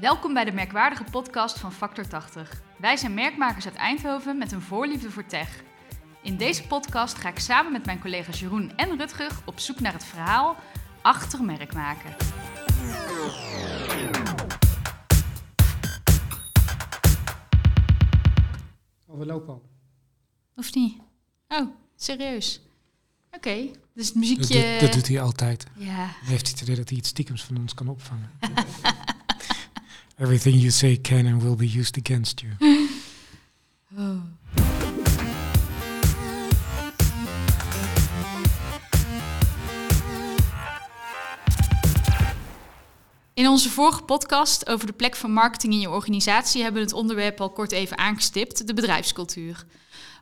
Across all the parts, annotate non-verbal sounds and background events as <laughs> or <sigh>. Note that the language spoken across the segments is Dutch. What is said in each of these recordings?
Welkom bij de merkwaardige podcast van Factor 80. Wij zijn merkmakers uit Eindhoven met een voorliefde voor tech. In deze podcast ga ik samen met mijn collega's Jeroen en Rutger op zoek naar het verhaal achter merkmaken. Oh, we lopen al. Of niet? Oh, serieus? Oké, dus het muziekje... dat doet hij altijd. Ja, Hij heeft het idee dat hij iets stiekems van ons kan opvangen. <laughs> Everything you say can and will be used against you. <laughs> Oh. In onze vorige podcast over de plek van marketing in je organisatie hebben we het onderwerp al kort even aangestipt, de bedrijfscultuur.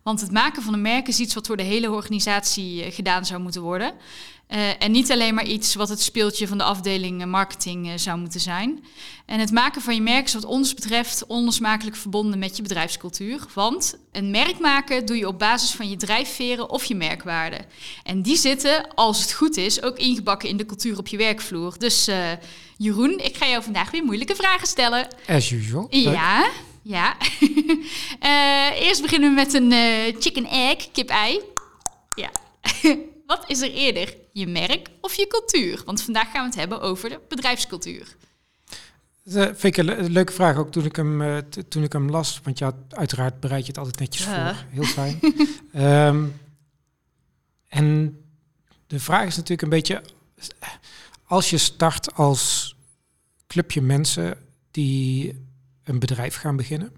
Want het maken van een merk is iets wat door de hele organisatie eh, gedaan zou moeten worden. Eh, en niet alleen maar iets wat het speeltje van de afdeling eh, marketing zou moeten zijn. En het maken van je merk is wat ons betreft onlosmakelijk verbonden met je bedrijfscultuur. Want een merk maken doe je op basis van je drijfveren of je merkwaarden. En die zitten, als het goed is, ook ingebakken in de cultuur op je werkvloer. Dus Jeroen, ik ga jou vandaag weer moeilijke vragen stellen. As usual. Ja, ja. <laughs> Eh, eerst beginnen we met een eh, chicken egg, kip-ei. Ja. <laughs> Wat is er eerder, je merk of je cultuur? Want vandaag gaan we het hebben over de bedrijfscultuur. Dat eh, vind ik een le- leuke vraag, ook toen ik hem, toen ik hem las. Want ja, uiteraard bereid je het altijd netjes voor. Heel <laughs> fijn. Ehm, en de vraag is natuurlijk een beetje... Als je start als clubje mensen die een bedrijf gaan beginnen...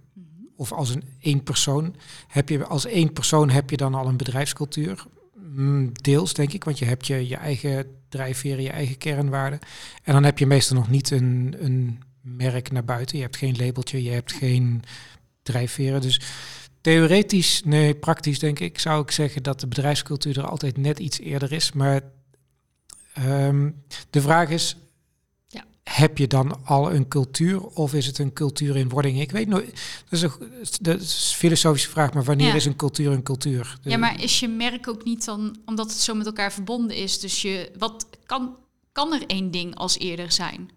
of als een één persoon, heb je als één persoon heb je dan al een bedrijfscultuur. Mm, Deels, denk ik, want je hebt je, je eigen drijfveren, je eigen kernwaarden. En dan heb je meestal nog niet een, een merk naar buiten. Je hebt geen labeltje, je hebt geen drijfveren. Dus theoretisch, nee, praktisch denk ik, zou ik zeggen dat de bedrijfscultuur er altijd net iets eerder is. Maar ehm, de vraag is. Heb je dan al een cultuur of is het een cultuur in wording? Ik weet nooit, dat is, een, dat is een filosofische vraag, maar wanneer Ja. is een cultuur een cultuur? Ja, maar is je merk ook niet dan, omdat het zo met elkaar verbonden is, dus je, wat kan, kan er één ding als eerder zijn?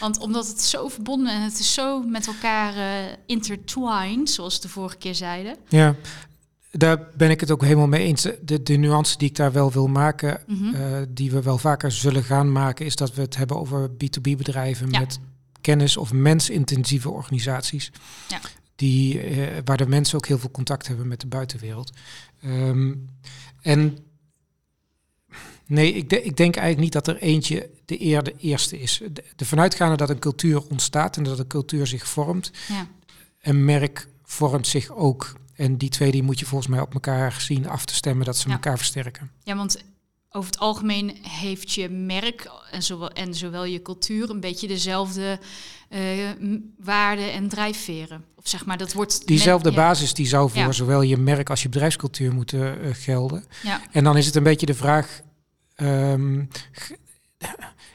Want omdat het zo verbonden en het is zo met elkaar eh intertwined, zoals we de vorige keer zeiden. Ja, daar ben ik het ook helemaal mee eens. De, de nuance die ik daar wel wil maken, Mhm. eh, die we wel vaker zullen gaan maken, is dat we het hebben over B2B-bedrijven Ja. met kennis- of mensintensieve organisaties. Ja. Die, eh, waar de mensen ook heel veel contact hebben met de buitenwereld. Ehm, en nee, ik, de- ik denk eigenlijk niet dat er eentje de eer de eerste is. De, de vanuitgaande dat een cultuur ontstaat en dat een cultuur zich vormt, Ja. een merk vormt zich ook. En die twee die moet je volgens mij op elkaar zien af te stemmen dat ze Ja. elkaar versterken. ja, want over het algemeen heeft je merk en zowel, en zowel je cultuur een beetje dezelfde eh, waarden en drijfveren. Of zeg maar, dat wordt... Diezelfde met- ja, basis die zou voor Ja. zowel je merk als je bedrijfscultuur moeten eh, gelden. Ja, En dan is het een beetje de vraag, ehm,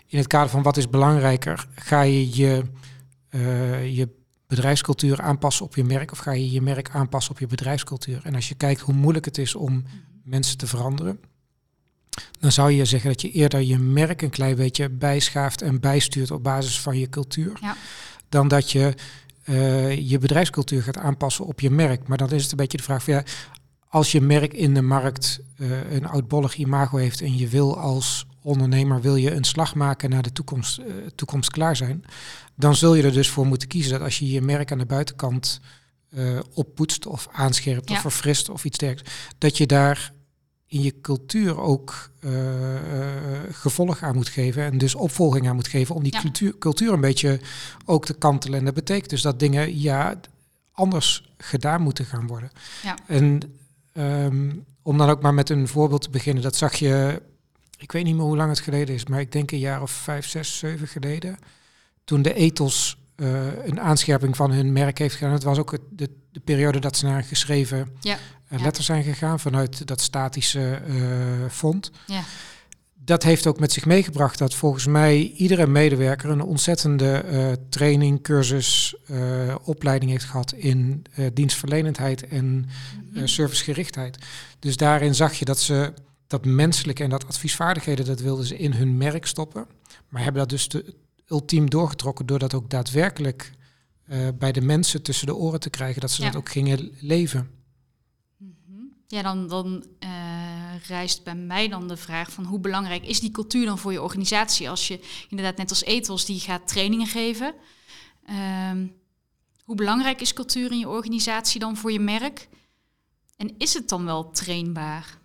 in het kader van wat is belangrijker, ga je je, eh, je bedrijfscultuur aanpassen op je merk of ga je je merk aanpassen op je bedrijfscultuur? En als je kijkt hoe moeilijk het is om mensen te veranderen, dan zou je zeggen dat je eerder je merk een klein beetje bijschaaft en bijstuurt op basis van je cultuur, Ja. dan dat je eh, je bedrijfscultuur gaat aanpassen op je merk. Maar dan is het een beetje de vraag van ja, als je merk in de markt eh, een oudbollig imago heeft en je wil als ondernemer wil je een slag maken naar de toekomst, toekomst klaar zijn, dan zul je er dus voor moeten kiezen dat als je je merk aan de buitenkant eh, oppoetst of aanscherpt Ja. of verfrist of iets dergelijks, dat je daar in je cultuur ook eh, gevolg aan moet geven en dus opvolging aan moet geven om die Ja. cultuur, cultuur een beetje ook te kantelen. En dat betekent dus dat dingen ja anders gedaan moeten gaan worden. Ja. En ehm, om dan ook maar met een voorbeeld te beginnen, dat zag je, ik weet niet meer hoe lang het geleden is, maar ik denk een jaar of vijf, zes, zeven geleden, toen de ethos eh, een aanscherping van hun merk heeft gedaan. Het was ook het, de, de periode dat ze naar een geschreven Ja. eh, Ja. letter zijn gegaan vanuit dat statische fond. ja, Dat heeft ook met zich meegebracht dat volgens mij iedere medewerker een ontzettende training, cursus, opleiding heeft gehad in dienstverlenendheid en eh, servicegerichtheid. Dus daarin zag je dat ze dat menselijke en dat adviesvaardigheden, dat wilden ze in hun merk stoppen. Maar hebben dat dus te, ultiem doorgetrokken door dat ook daadwerkelijk eh, bij de mensen tussen de oren te krijgen, dat ze Ja. dat ook gingen leven. Mhm. Ja, dan, dan eh, rijst bij mij dan de vraag van hoe belangrijk is die cultuur dan voor je organisatie? Als je inderdaad net als Ethos die gaat trainingen geven. Ehm, hoe belangrijk is cultuur in je organisatie dan voor je merk? En is het dan wel trainbaar?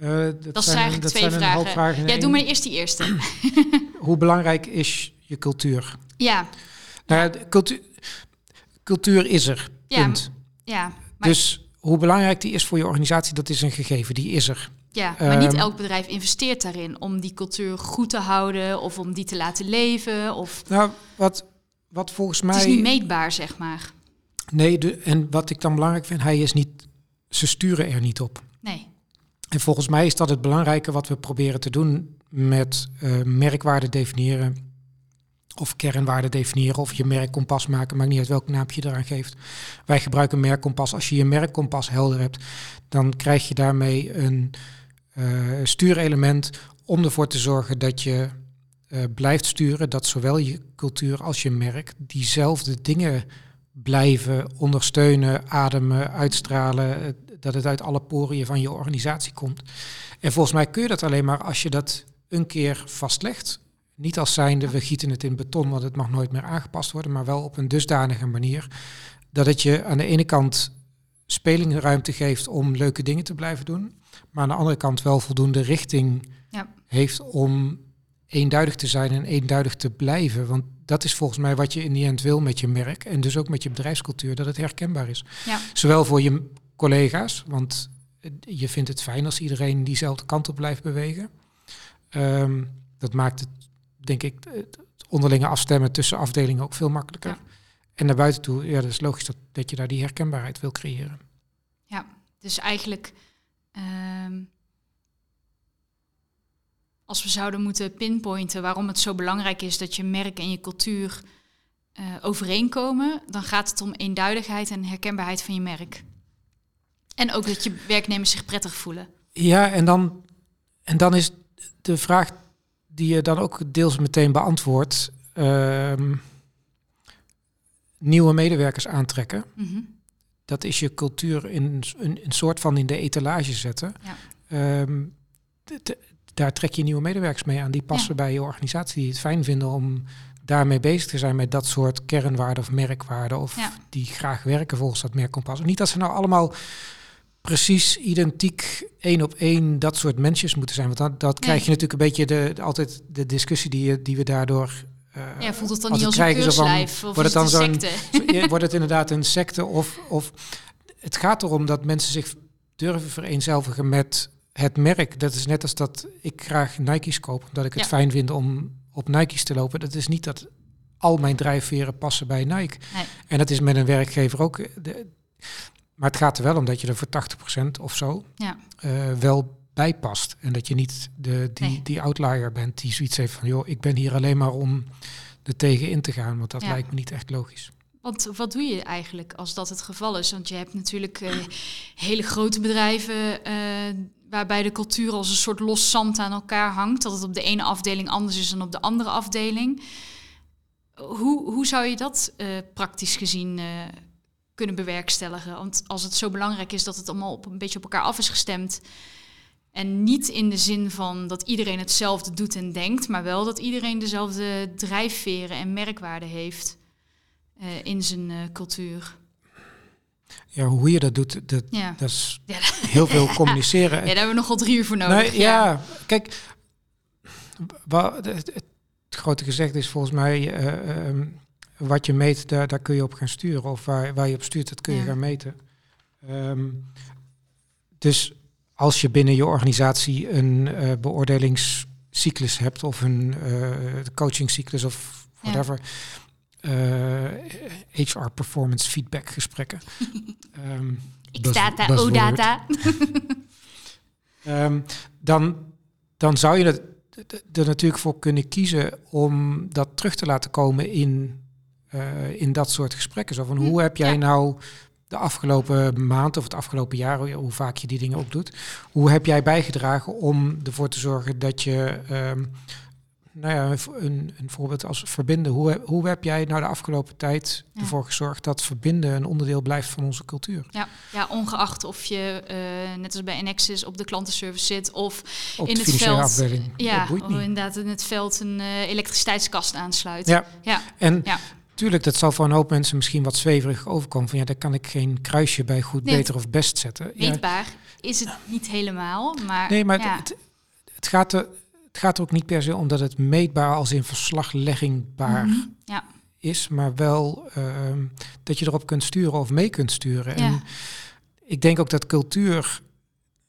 Eh, dat, Dat zijn, eigenlijk dat twee zijn vragen. vragen. Ja, doe maar eerst die eerste. <laughs> Hoe belangrijk is je cultuur? ja, Nou ja, cultuur, cultuur is er. Ja, Punt. ja. Maar, Dus hoe belangrijk die is voor je organisatie, dat is een gegeven. Die is er. ja, maar niet ehm, elk bedrijf investeert daarin om die cultuur goed te houden of om die te laten leven. Of, Nou, wat, wat volgens mij. het is niet meetbaar, zeg maar. Nee, de, en wat ik dan belangrijk vind, hij is niet. Ze sturen er niet op. Nee. En volgens mij is dat het belangrijke wat we proberen te doen met eh merkwaarden definiëren. Of kernwaarden definiëren, of je merkkompas maken, maakt niet uit welk naampje je eraan geeft. Wij gebruiken merkkompas. Als je je merkkompas helder hebt, dan krijg je daarmee een eh, stuurelement om ervoor te zorgen dat je eh, blijft sturen, dat zowel je cultuur als je merk diezelfde dingen blijven ondersteunen, ademen, uitstralen, dat het uit alle poriën van je organisatie komt. En volgens mij kun je dat alleen maar als je dat een keer vastlegt. Niet als zijnde, we gieten het in beton, want het mag nooit meer aangepast worden, maar wel op een dusdanige manier dat het je aan de ene kant spelingruimte geeft om leuke dingen te blijven doen, maar aan de andere kant wel voldoende richting Ja. heeft om eenduidig te zijn en eenduidig te blijven. Want dat is volgens mij wat je in die end wil met je merk en dus ook met je bedrijfscultuur, dat het herkenbaar is. Ja. Zowel voor je collega's, want je vindt het fijn als iedereen diezelfde kant op blijft bewegen. Ehm, dat maakt het, denk ik, het onderlinge afstemmen tussen afdelingen ook veel makkelijker. Ja. En naar buiten toe, ja, dat is logisch dat, dat je daar die herkenbaarheid wil creëren. Dus eigenlijk, ehm, als we zouden moeten pinpointen waarom het zo belangrijk is dat je merk en je cultuur eh, overeenkomen, dan gaat het om eenduidigheid en herkenbaarheid van je merk. En ook dat je werknemers zich prettig voelen. Ja, en dan, en dan is de vraag die je dan ook deels meteen beantwoordt. ehm, nieuwe medewerkers aantrekken. Mhm. Dat is je cultuur in een, soort van in de etalage zetten. Ja. Ehm, daar trek je nieuwe medewerkers mee aan. Die passen Ja. bij je organisatie. Die het fijn vinden om daarmee bezig te zijn met dat soort kernwaarden of merkwaarden. Of Ja. die graag werken volgens dat merkkompas. Niet dat ze nou allemaal precies identiek één op één dat soort mensjes moeten zijn. Want dat, dat Nee. krijg je natuurlijk een beetje de, de- altijd de discussie die, je, die we daardoor... eh, Ja, voelt het dan niet als een van, of wordt het dan een zo'n- secte? Zo, <laughs> Wordt het inderdaad een secte of, of het gaat erom dat mensen zich durven vereenzelvigen met het merk. Dat is net als dat ik graag Nike's koop, omdat ik het Ja. fijn vind om op Nike's te lopen. Dat is niet dat al mijn drijfveren passen bij Nike. Nee. En dat is met een werkgever ook. De, maar het gaat er wel om dat je er voor 80% of zo Ja. eh, wel bij past. En dat je niet de, die, Nee. die outlier bent die zoiets heeft van... joh, ik ben hier alleen maar om er tegen in te gaan. Want dat Ja. lijkt me niet echt logisch. Want wat doe je eigenlijk als dat het geval is? Want je hebt natuurlijk eh, hele grote bedrijven eh, waarbij de cultuur als een soort los zand aan elkaar hangt. Dat het op de ene afdeling anders is dan op de andere afdeling. Hoe, hoe zou je dat praktisch gezien kunnen bewerkstelligen? Want als het zo belangrijk is dat het allemaal op een beetje op elkaar af is gestemd. En niet in de zin van dat iedereen hetzelfde doet en denkt, maar wel dat iedereen dezelfde drijfveren en merkwaarden heeft eh, in zijn eh, cultuur. Ja, hoe je dat doet, dat, Ja. dat is Ja. heel veel <laughs> communiceren. ja, daar hebben we nogal drie uur voor nodig. Nee, ja. kijk, het, het grote gezegd is volgens mij, eh, ehm, wat je meet, daar, daar kun je op gaan sturen. Of waar, waar je op stuurt, dat kun je Ja. gaan meten. Ehm, dus als je binnen je organisatie een eh, beoordelingscyclus hebt of een eh coachingcyclus of Ja. whatever, eh, HR performance feedback gesprekken. <laughs> Ehm, X buzz- data, O buzzword. data. <laughs> Ehm, dan, dan zou je er, er natuurlijk voor kunnen kiezen om dat terug te laten komen in, eh, in dat soort gesprekken. Zo van Hm, hoe heb jij ja. nou de afgelopen maand of het afgelopen jaar, hoe- vaak je die dingen ook doet, hoe heb jij bijgedragen om ervoor te zorgen dat je ehm, nou ja, een, een voorbeeld als verbinden. Hoe, hoe heb jij nou de afgelopen tijd Ja. ervoor gezorgd dat verbinden een onderdeel blijft van onze cultuur? Ja, ja ongeacht of je, eh, net als bij Nexus, op de klantenservice zit of Op In de het veld, afdeling. ja, of niet. inderdaad in het veld een eh, elektriciteitskast aansluit. Ja. ja, En Ja. Tuurlijk, dat zal voor een hoop mensen misschien wat zweverig overkomen. Van ja, daar kan ik geen kruisje bij goed, Nee, beter of best zetten. Ja, meetbaar is het niet helemaal, maar, nee, maar ja, het, het, gaat er, het gaat er ook niet per se om dat het meetbaar als in verslagleggingbaar Mhm, ja. is, maar wel ehm, dat je erop kunt sturen of mee kunt sturen. En ik denk ook dat cultuur.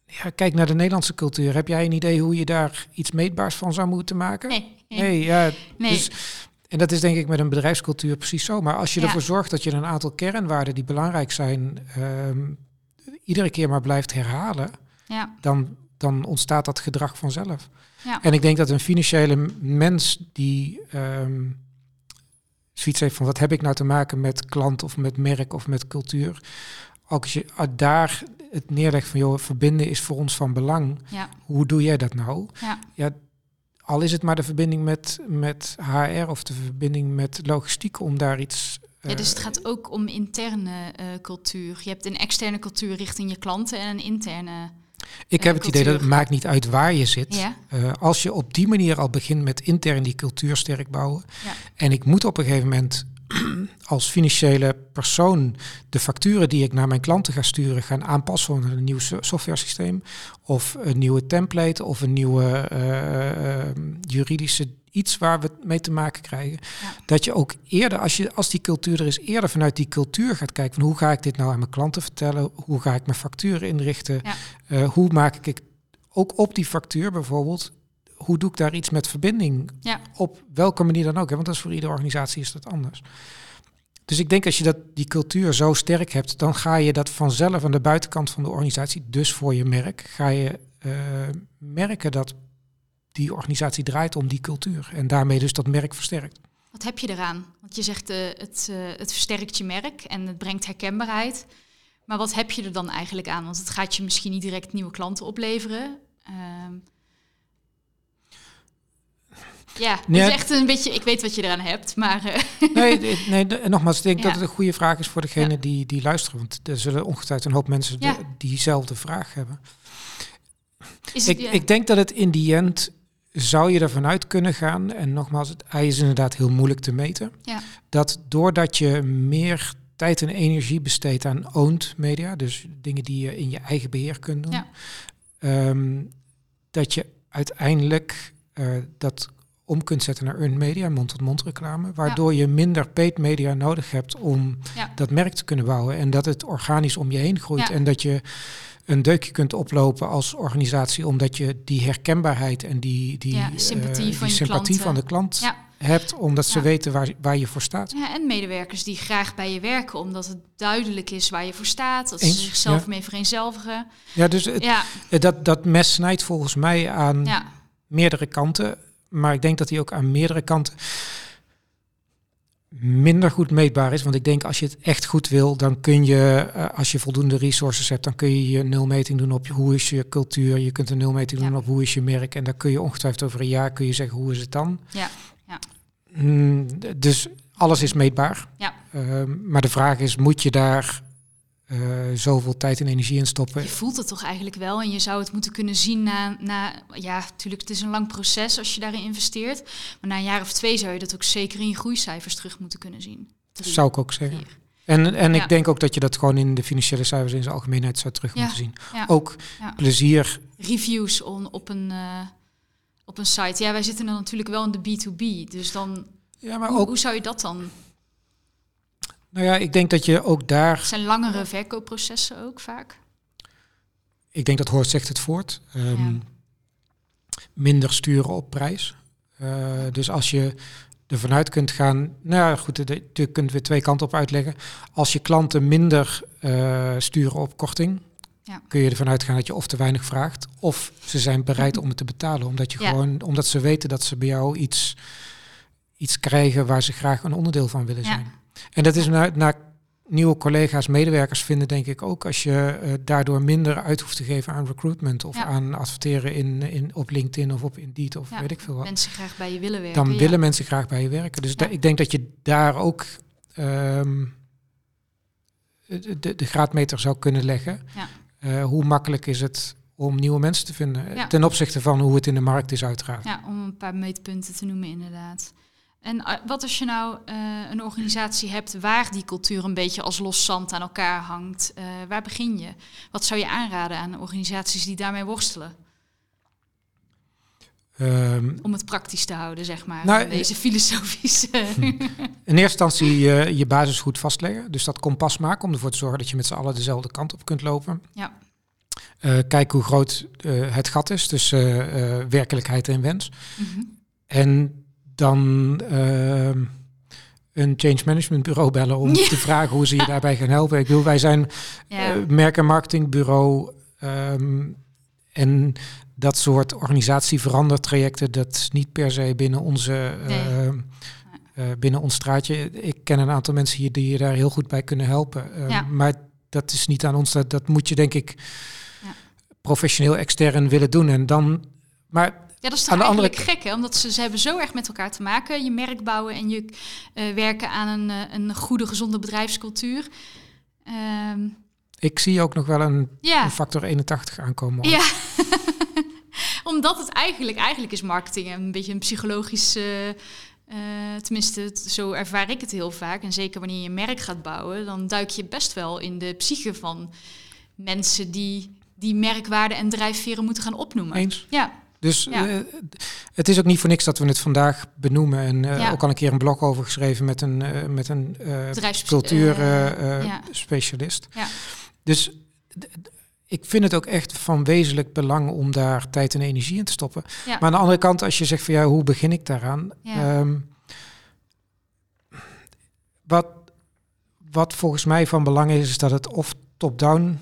Ja, kijk naar de Nederlandse cultuur. Heb jij een idee hoe je daar iets meetbaars van zou moeten maken? Nee, nee, Nee, ja. nee. Dus, en dat is denk ik met een bedrijfscultuur precies zo. Maar als je Ja. ervoor zorgt dat je een aantal kernwaarden die belangrijk zijn, ehm, iedere keer maar blijft herhalen, ja, dan, dan ontstaat dat gedrag vanzelf. Ja. En ik denk dat een financiële mens die ehm zoiets heeft van wat heb ik nou te maken met klant of met merk of met cultuur, ook als je ah, daar het neerlegt van joh, verbinden is voor ons van belang. ja, Hoe doe jij dat nou? ja, Al is het maar de verbinding met, met HR of de verbinding met logistiek om daar iets. Ja, dus eh, het gaat ook om interne eh, cultuur. Je hebt een externe cultuur richting je klanten en een interne. ik heb het idee dat het maakt niet uit waar je zit. Ja, Eh, als je op die manier al begint met intern die cultuur sterk bouwen. Ja. En ik moet op een gegeven moment <clears throat> als financiële persoon de facturen die ik naar mijn klanten ga sturen gaan aanpassen aan een nieuw so- softwaresysteem. Of een nieuwe template of een nieuwe eh, eh, juridische iets waar we mee te maken krijgen. Ja. Dat je ook eerder, als, je, als die cultuur er is, eerder vanuit die cultuur gaat kijken van hoe ga ik dit nou aan mijn klanten vertellen? Hoe ga ik mijn facturen inrichten? Ja. Eh, hoe maak ik ook op die factuur bijvoorbeeld, hoe doe ik daar iets met verbinding Ja. op welke manier dan ook? Hè? Want dat is voor iedere organisatie is dat anders. Dus ik denk als je dat, die cultuur zo sterk hebt, dan ga je dat vanzelf aan de buitenkant van de organisatie, dus voor je merk, ga je eh, merken dat die organisatie draait om die cultuur. En daarmee dus dat merk versterkt. wat heb je eraan? Want je zegt uh, het, uh, het versterkt je merk en het brengt herkenbaarheid. Maar wat heb je er dan eigenlijk aan? Want het gaat je misschien niet direct nieuwe klanten opleveren. Ja, het Nee, is echt een beetje, ik weet wat je eraan hebt, maar... Uh, nee, nee, <laughs> nogmaals, ik denk Ja. dat het een goede vraag is voor degene Ja. die, die luisteren. Want er zullen ongetwijfeld een hoop mensen Ja. de- diezelfde vraag hebben. is het, Ik, ja. ik denk dat het in die end zou je ervan uit kunnen gaan. En nogmaals, het ei is inderdaad heel moeilijk te meten. Ja. Dat doordat je meer tijd en energie besteedt aan owned media, dus dingen die je in je eigen beheer kunt doen, Ja. ehm, dat je uiteindelijk eh, dat om kunt zetten naar earned media, mond-tot-mond reclame, waardoor je minder paid media nodig hebt om Ja. dat merk te kunnen bouwen en dat het organisch om je heen groeit Ja. en dat je een deukje kunt oplopen als organisatie omdat je die herkenbaarheid en die, die, eh, sympathie die van sympathie de klant hebt, omdat ze weten waar, waar je voor staat. Ja, en medewerkers die graag bij je werken, omdat het duidelijk is waar je voor staat, dat Eens, ze zichzelf mee vereenzelvigen. Ja, dus het, dat, dat mes snijdt volgens mij aan meerdere kanten. Maar ik denk dat hij ook aan meerdere kanten minder goed meetbaar is. Want ik denk als je het echt goed wil, dan kun je, eh, als je voldoende resources hebt, dan kun je je nulmeting doen op hoe is je cultuur. Je kunt een nulmeting Ja. doen op hoe is je merk. En dan kun je ongetwijfeld over een jaar kun je zeggen hoe is het dan. ja, ja. Mm, dus alles is meetbaar. Ja. Ehm, maar de vraag is, moet je daar eh, zoveel tijd en energie in stoppen? Je voelt het toch eigenlijk wel en je zou het moeten kunnen zien na, na, ja, natuurlijk, het is een lang proces als je daarin investeert. Maar na een jaar of twee zou je dat ook zeker in je groeicijfers terug moeten kunnen zien. Drie, Zou ik ook zeggen. vier. En, en Ja. ik denk ook dat je dat gewoon in de financiële cijfers in zijn algemeenheid zou terug Ja. moeten zien. Ja. Ook plezier. Reviews on, op, een, eh, op een site. Ja, wij zitten dan natuurlijk wel in de B2B. Dus dan, Ja, maar hoe, ook, hoe zou je dat dan? Nou ja, ik denk dat je ook daar, Het zijn langere verkoopprocessen ook vaak. ik denk dat hoort zegt het voort, ehm, Ja. minder sturen op prijs. Eh, dus als je ervan uit kunt gaan, nou ja, goed, je kunt weer twee kanten op uitleggen. Als je klanten minder eh, sturen op korting, Ja. kun je ervan uitgaan dat je of te weinig vraagt, of ze zijn bereid om het te betalen, omdat je Ja. gewoon, omdat ze weten dat ze bij jou iets, iets krijgen waar ze graag een onderdeel van willen Ja. En dat is naar, naar nieuwe collega's, medewerkers vinden, denk ik ook, als je eh, daardoor minder uit hoeft te geven aan recruitment of Ja. aan adverteren in, in, op LinkedIn of op Indeed of Ja, weet ik veel wat. Mensen graag bij je willen werken. Dan ja. willen mensen graag bij je werken. Dus ik denk dat je daar ook ehm, de, de, graadmeter zou kunnen leggen. Ja. Eh, hoe makkelijk is het om nieuwe mensen te vinden? Ja. Ten opzichte van hoe het in de markt is uiteraard. Ja, om een paar meetpunten te noemen inderdaad. En eh, wat als je nou eh, een organisatie hebt waar die cultuur een beetje als los zand aan elkaar hangt? eh, waar begin je? Wat zou je aanraden aan organisaties die daarmee worstelen? Ehm, Om het praktisch te houden, zeg maar. Nou, deze filosofische... <laughs> in eerste instantie eh, je basis goed vastleggen. Dus dat kompas maken om ervoor te zorgen dat je met z'n allen dezelfde kant op kunt lopen. Ja. Kijk hoe groot het gat is tussen werkelijkheid en wens. Mhm. En dan ehm, een change management bureau bellen om Ja. <laughs> te vragen hoe ze je daarbij gaan helpen. Ik bedoel, wij zijn ja. eh, merk- en marketingbureau. ehm, en dat soort organisatieverandertrajecten, dat is niet per se binnen onze Nee. ehm, eh, binnen ons straatje. Ik ken een aantal mensen hier die je daar heel goed bij kunnen helpen. Ja. Maar dat is niet aan ons. Dat, dat moet je denk ik professioneel extern willen doen. En dan, maar Ja, dat is toch Aan de andere eigenlijk gek, hè? Omdat ze, ze hebben zo erg met elkaar te maken. Je merk bouwen en je eh, werken aan een, eh, een goede, gezonde bedrijfscultuur. Ehm, ik zie ook nog wel een, ja. een factor 81 aankomen. hoor. Ja. <laughs> Omdat het eigenlijk, eigenlijk is marketing een beetje een psychologisch, eh, tenminste, het- zo ervaar ik het heel vaak. En zeker wanneer je een merk gaat bouwen, dan duik je best wel in de psyche van mensen die die merkwaarden en drijfveren moeten gaan opnoemen. Eens. Ja, Dus Ja. eh, het is ook niet voor niks dat we het vandaag benoemen. En eh, Ja. ook al een keer een blog over geschreven met een, eh, met een cultuurspecialist. ja. specialist. Ja. Dus ik vind het ook echt van wezenlijk belang om daar tijd en energie in te stoppen. Maar aan de andere kant, als je zegt van ja, hoe begin ik daaraan? Ehm, wat, wat volgens mij van belang is, is dat het of top-down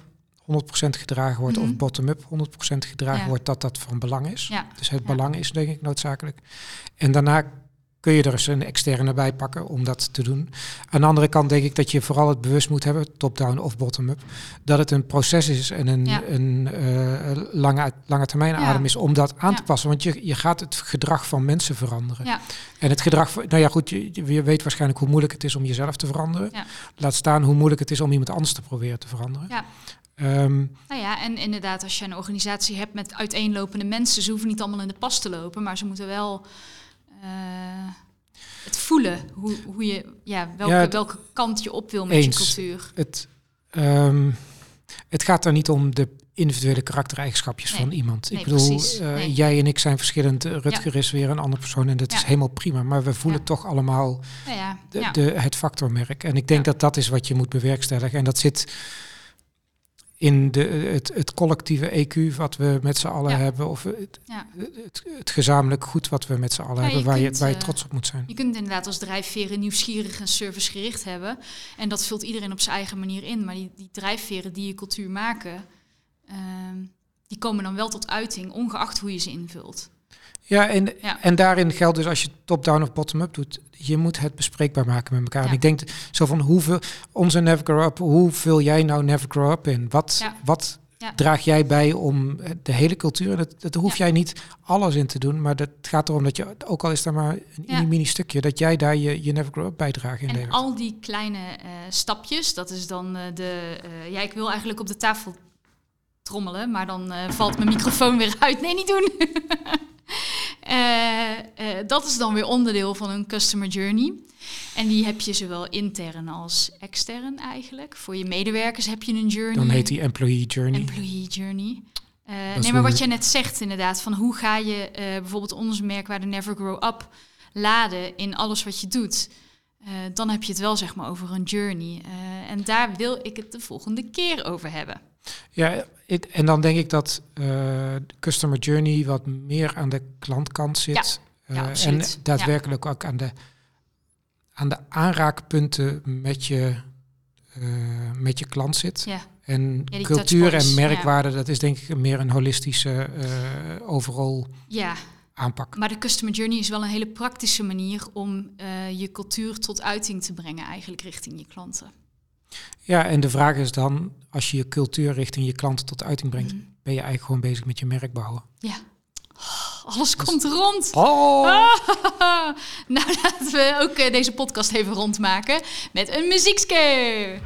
100% gedragen wordt Mhm. of bottom-up 100% gedragen Ja. wordt, dat dat van belang is. Ja. Dus het belang is denk ik noodzakelijk. En daarna kun je er eens een externe bij pakken om dat te doen. Aan de andere kant denk ik dat je vooral het bewust moet hebben, top-down of bottom-up, dat het een proces is en een, Ja. een eh, lange, lange termijn Ja. adem is om dat aan te passen. Want je, je gaat het gedrag van mensen veranderen. En het gedrag, van- nou ja goed, je, je weet waarschijnlijk hoe moeilijk het is om jezelf te veranderen. Laat staan hoe moeilijk het is om iemand anders te proberen te veranderen. Ehm, Nou ja, en inderdaad, als je een organisatie hebt met uiteenlopende mensen, ze hoeven niet allemaal in de pas te lopen, maar ze moeten wel eh, het voelen hoe, hoe je, ja, welke, Ja, het- welke kant je op wil met Eens. je cultuur. het, ehm, het gaat er niet om de individuele karaktereigenschapjes Nee. van iemand. Nee, ik bedoel, eh, Nee. jij en ik zijn verschillend. Eh, Rutger is weer een andere persoon en dat is helemaal prima. Maar we voelen Ja. toch allemaal Nou ja, de, het factormerk. En ik denk dat dat is wat je moet bewerkstelligen. En dat zit in de, het, het collectieve EQ wat we met z'n allen Ja. hebben. Of het, Ja. het, het gezamenlijk goed wat we met z'n allen Ja, hebben. je Waar je, waar je eh, trots op moet zijn. Je kunt inderdaad als drijfveren nieuwsgierig en servicegericht hebben. En dat vult iedereen op zijn eigen manier in. Maar die, die drijfveren die je cultuur maken, ehm, die komen dan wel tot uiting, ongeacht hoe je ze invult. Ja, en, Ja. en daarin geldt dus als je top-down of bottom-up doet, je moet het bespreekbaar maken met elkaar. Ja. En ik denk zo van hoeveel, onze Never Grow Up, hoe vul jij nou Never Grow Up in? Wat, Ja. wat draag jij bij om eh, de hele cultuur, dat, dat hoef jij niet alles in te doen, maar dat gaat erom dat je, ook al is daar maar een mini stukje, dat jij daar je, je Never Grow Up bijdrage in En levert. al die kleine eh, stapjes, dat is dan eh, de... ja, ik wil eigenlijk op de tafel trommelen, maar dan valt mijn microfoon weer uit. Nee, niet doen. <laughs> Eh, eh, dat is dan weer onderdeel van een customer journey. En die heb je zowel intern als extern eigenlijk. Voor je medewerkers heb je een journey. Dan heet die Employee Journey. Employee journey. Eh, nee, maar wat je net zegt inderdaad, van hoe ga je eh, bijvoorbeeld onze merkwaarde Never Grow Up laden in alles wat je doet. Dan heb je het wel zeg maar over een journey. En daar wil ik het de volgende keer over hebben. Ja, ik- en dan denk ik dat eh, de Customer Journey wat meer aan de klantkant zit. Ja, Eh, en daadwerkelijk ook aan de, aan de aanraakpunten met je, eh, met je klant zit. Ja, En cultuur en merkwaarde, dat is denk ik meer een holistische overal ja, aanpak. maar de customer journey is wel een hele praktische manier om je cultuur tot uiting te brengen eigenlijk richting je klanten. Ja, en de vraag is dan, als je je cultuur richting je klanten tot uiting brengt, Mhm. ben je eigenlijk gewoon bezig met je merk bouwen. Ja. Oh, alles komt rond. Oh! <laughs> nou, laten we ook eh, deze podcast even rondmaken met een muziekske.